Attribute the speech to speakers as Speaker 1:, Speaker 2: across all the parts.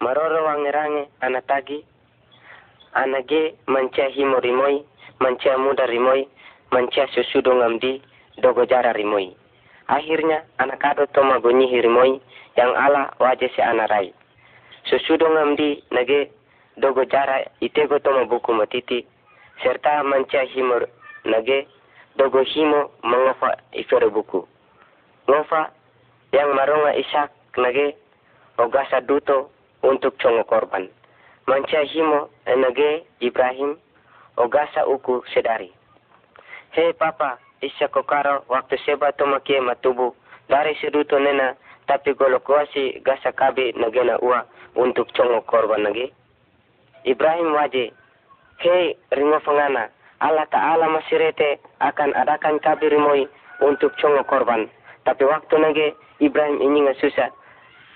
Speaker 1: maroro wangerange anatagi. Anage mancia himo rimoi mancia muda rimoi mancia susudo ngamdi dogo jara rimoi. Akhirnya anak ado toma gonyi rimoi yang ala wajah si anarai. Susudo ngamdi nage dogo jara itego toma buku matiti. Serta mancia himo nage dogo himo mengofa ifere buku. Ngofa yang maronga isak nage ogasa duto untuk congo korban. Manca himo enage Ibrahim ogasa uku sedari. Hei papa, isya kokaro waktu seba tomakie matubu dari seduto nena tapi golokwasi gasa kabe nagena ua untuk congo korban nage. Ibrahim waje, hei ringo fangana, Allah Ta'ala masirete akan adakan kabe rimoi untuk congo korban. Tapi waktu nage Ibrahim ini susah,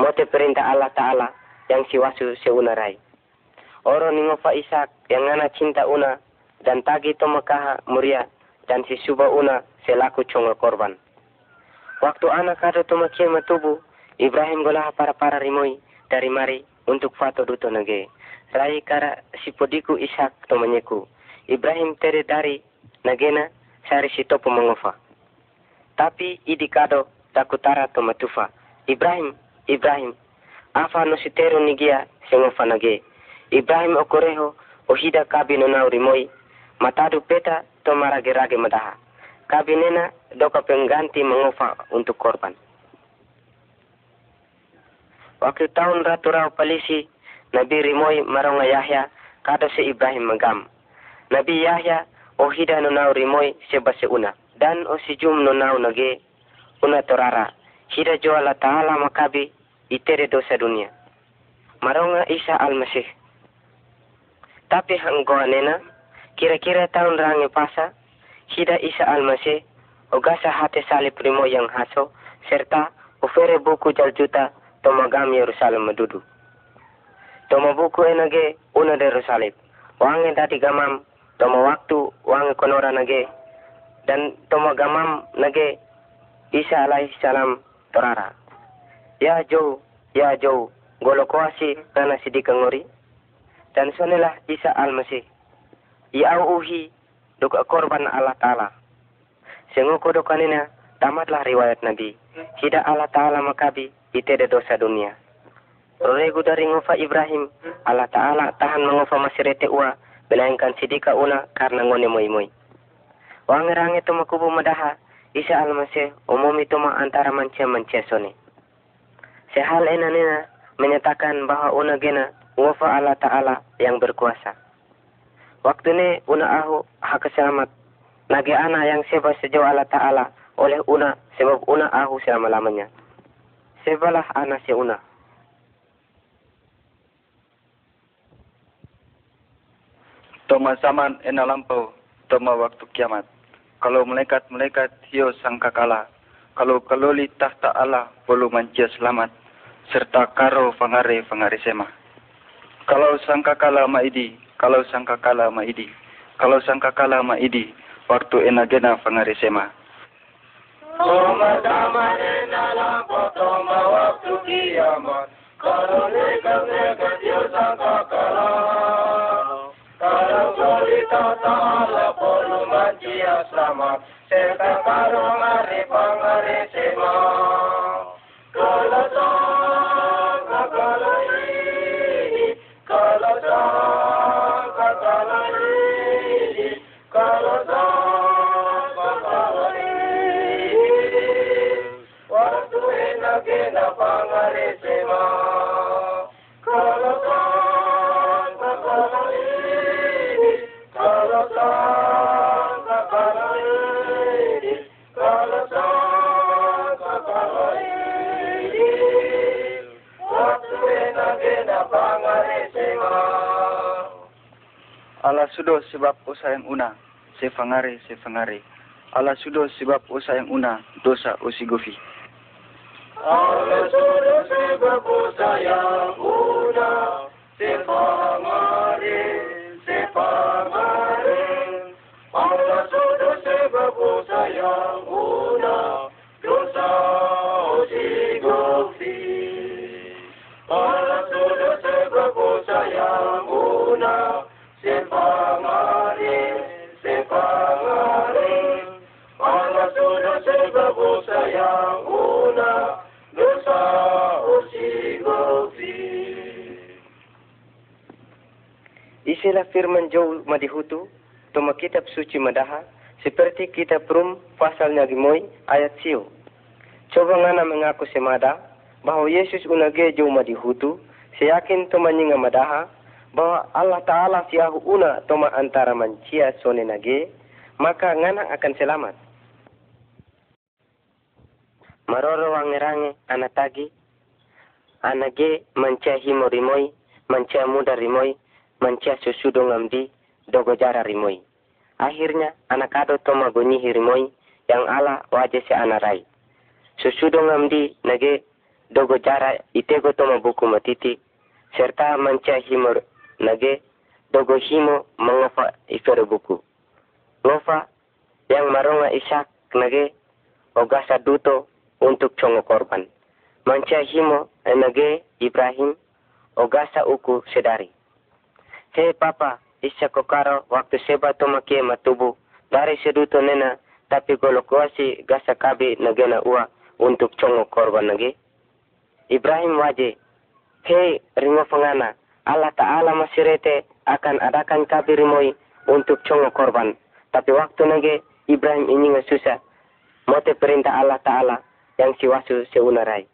Speaker 1: mote perintah Allah Ta'ala yang siwasu seunarai. Oro ningofa Ishak yang ana cinta una dan tagi to makaha muria dan si suba una selaku congo korban. Waktu anak kado to makia matubu, Ibrahim golah para-para rimoi dari mari untuk fato duto nage. Rai kara si podiku Ishak to menyeku. Ibrahim tere dari nagena sari si topo mengofa. Tapi idi kado takutara to matufa. Ibrahim, Ibrahim, afa no sitero nigia sengo fanage. Ibrahim okoreho ohida kabi no nauri moi. Matadu peta to marage rage madaha. Kabi nena doka pengganti mengofa untuk korban. Waktu tahun ratu rau polisi nabi rimoi maronga yahya kado se ibrahim megam nabi yahya ohida no nauri moi sebase una. Dan o sijum no nau nage una torara. Hida jo Allah Ta'ala makabi itere dosa dunia. Maronga Isa Al-Masih. Tapi hanggo nena, kira-kira tahun rangi pasa, hida Isa Al-Masih, ogasa hati salib primo yang haso, serta ufere buku jal juta tomagam Yerusalem medudu. Toma buku enage una Yerusalem. Wange dati gamam, toma waktu wange konora nage, dan toma gamam nage Isa alaihi salam torara ya jo ya jo golo kuasi kana sidi kangori dan sonilah Isa al-Masih. Ya uhi dok korban Allah taala. Sengo kodo kanina tamatlah riwayat nabi. Hida Allah taala makabi itede dosa dunia. Roregu dari ngofa Ibrahim, Allah Ta'ala tahan mengofa masirete ua, melainkan sidika una karena ngone moi moi. Wangerange to makubu madaha, Isa al-Masih umum itu antara mancia-mancia sone. Sehal ena nena menyatakan bahawa una gena wafa Allah Ta'ala yang berkuasa. Waktu ini una ahu hak selamat. Nage ana yang seba sejauh Allah Ta'ala oleh una sebab una ahu selama-lamanya. Sebalah ana si una.
Speaker 2: Toma zaman ena lampau, toma waktu kiamat. Kalau melekat-melekat hiyo sangka kalah. Kalau kaloli tahta Allah, bolu mancia selamat serta karo fangare fangare sema. Kalau sangka kala maidi, kalau sangka kala maidi, kalau sangka kala maidi, waktu enagena fangare sema.
Speaker 3: Toma zaman dalam toma waktu kiamat, kalau lekat lekat yo sangka kala. Kalau solita ta'ala polu mancia selamat, serta karo mari fangare sema.
Speaker 2: Sudo sebab usaha yang una, sefangare sefangare. Allah sudo sebab usaha yang una, dosa usigofi.
Speaker 3: Allah sudah sebab saya una sepamare sepamare
Speaker 1: Isilah firman jauh madihutu, toma kitab suci madaha, seperti kitab rum pasalnya gimoy ayat siu. Coba ngana mengaku semada, bahwa Yesus unage jauh madihutu, seyakin toma nyinga madaha, bahwa Allah Ta'ala siahu una toma antara mancia sone nage, maka ngana akan selamat. Maroro wangerange anatagi, anage mancia himo rimoi, mancia muda rimoi, mancia susudo ngamdi, dogo jara rimoi. Akhirnya anak ado toma gonyi rimoi, yang ala wajah se anarai. Susudo ngamdi nage dogo jara itego toma buku matiti, serta mancia himo nage dogo himo mengofa ifere buku. Ngofa yang maronga isak nage ogasa duto untuk chongo korban. Mancia himo nage Ibrahim ogasa uku sedari. Hei papa, isa kokaro waktu seba tomakie matubu dari seduto nena tapi golokwasi gasa kabi nagena ua untuk chongo korban nage. Ibrahim waje, hei ringo fangana, Allah Ta'ala masirete akan adakan kabi rimoi untuk chongo korban. Tapi waktu nage Ibrahim ini susah, mote perintah Allah Ta'ala yang siwasu seunarai.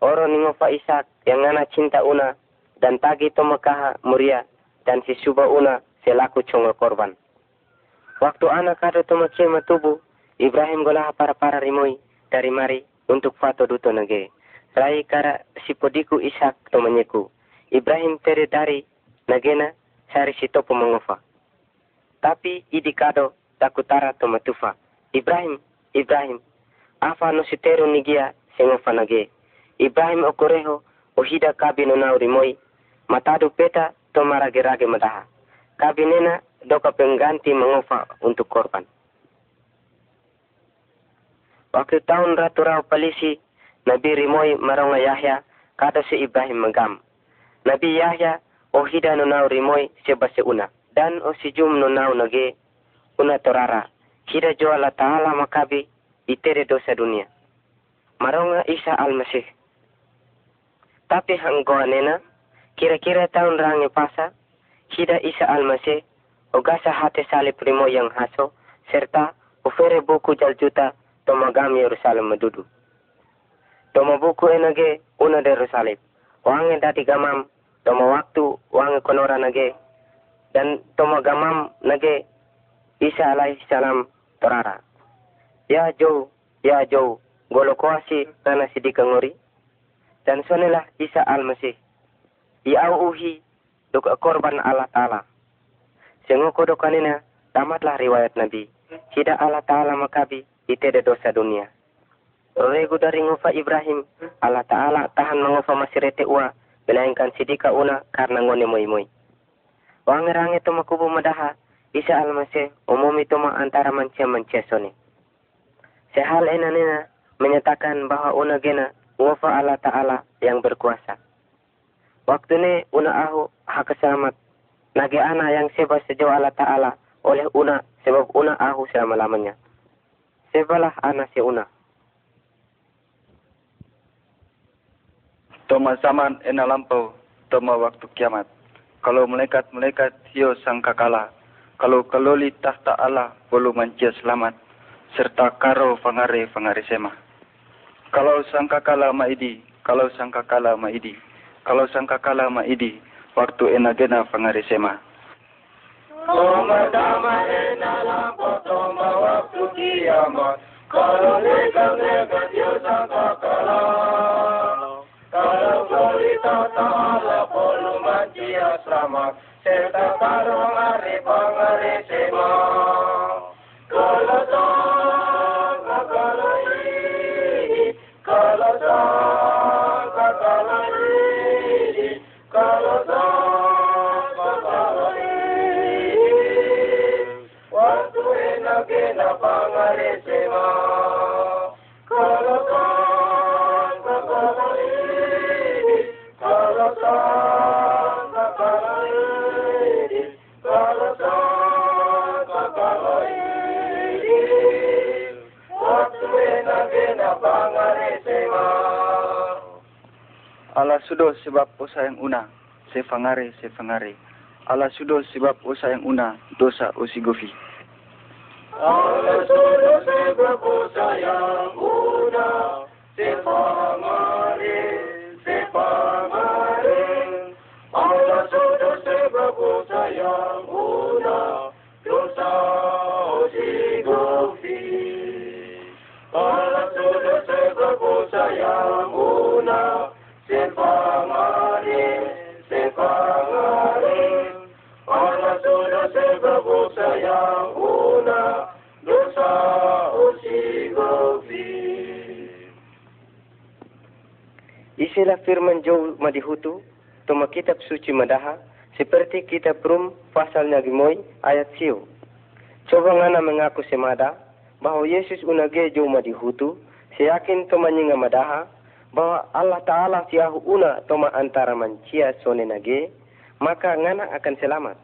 Speaker 1: Oro ningo fa Ishak yang ngana cinta una dan tagi tomakaha muria dan si suba selaku chonga korban. Waktu anak kado to makema tubu, Ibrahim golah para-para rimoi dari mari untuk fato duto nage. Rai kara si podiku Ishak menyeku. Ibrahim tere dari nagena sari si topo mengofa. Tapi idi kado takutara to matufa. Ibrahim, Ibrahim, afa no sitero nigia sengofa nage. Ibrahim okoreho ohida kabi no nauri moi. Matadu peta to marage-rage madaha. Kabinena doka pengganti mengofa untuk korban. Waktu tahun ratu rau polisi, Nabi Rimoi maronga Yahya kata si Ibrahim megam. Nabi Yahya ohida nunau Rimoi sebasi una. Dan o si jum nunau nage una torara. Hida jo Allah Ta'ala makabi itere dosa dunia. Maronga Isa Al-Masih. Tapi hanggoa nena, kira-kira tahun rangi pasa, hida Isa Al-Masih, ogasa hati salib primo yang haso, serta ufere buku jaljuta tomagam Yerusalem madudu. Toma buku enage una de Yerusalem. Wange dati gamam, toma waktu wange konora nage, dan toma gamam nage Isa alaihi salam torara. Ya jo, ya jo, golokoasi nana sidika ngori, dan sonelah Isa Al-Masih uhi dok korban Allah Ta'ala. Sengoko dokanina tamatlah riwayat Nabi. Tidak Allah Ta'ala makabi itede dosa dunia. Regu dari ngufa Ibrahim, Allah Ta'ala tahan mengufa masirete ua, melainkan sidika una karena ngone moi-moi. Wangerange toma kubu madaha, Isa al-Masih umumi toma antara mancia-mancia sone. Sehal enanina menyatakan bahwa una gena ngufa Allah Ta'ala yang berkuasa. Waktu ni una ahu hak selamat. Nagi ana yang sebab sejauh Allah Ta'ala oleh una sebab una ahu selama-lamanya. Sebalah ana si una.
Speaker 2: Toma zaman ena lampau, toma waktu kiamat. Kalau melekat-melekat hiyo sangka kalah. Kalau kaloli tahta Allah bolu mancia selamat. Serta karo fangare-fangare sema. Kalau sangka kalah maidi, kalau sangka kalah maidi kalau sangka kala ma idi waktu ena gena pangari sema.
Speaker 3: Toma dama ena lampo toma waktu kiamat. Kalau lekat lekat dia sangka kala. Kalau solita ta'ala polu mancia selamat. Serta karong
Speaker 2: sudo sebab posa yang una. Se fangare, se fangare. ala sudo sebab usa yang una dosa usigofi.
Speaker 3: Allah sudah sebab sayang una sepamare sepamare
Speaker 1: Isilah firman jauh madihutu, toma kitab suci madaha, seperti kitab rum pasalnya gimoy ayat siu. Coba ngana mengaku semada, bahwa Yesus unage jauh madihutu, seyakin toma nyinga madaha, bahwa Allah Ta'ala siahu una toma antara mancia sone nage, maka ngana akan selamat.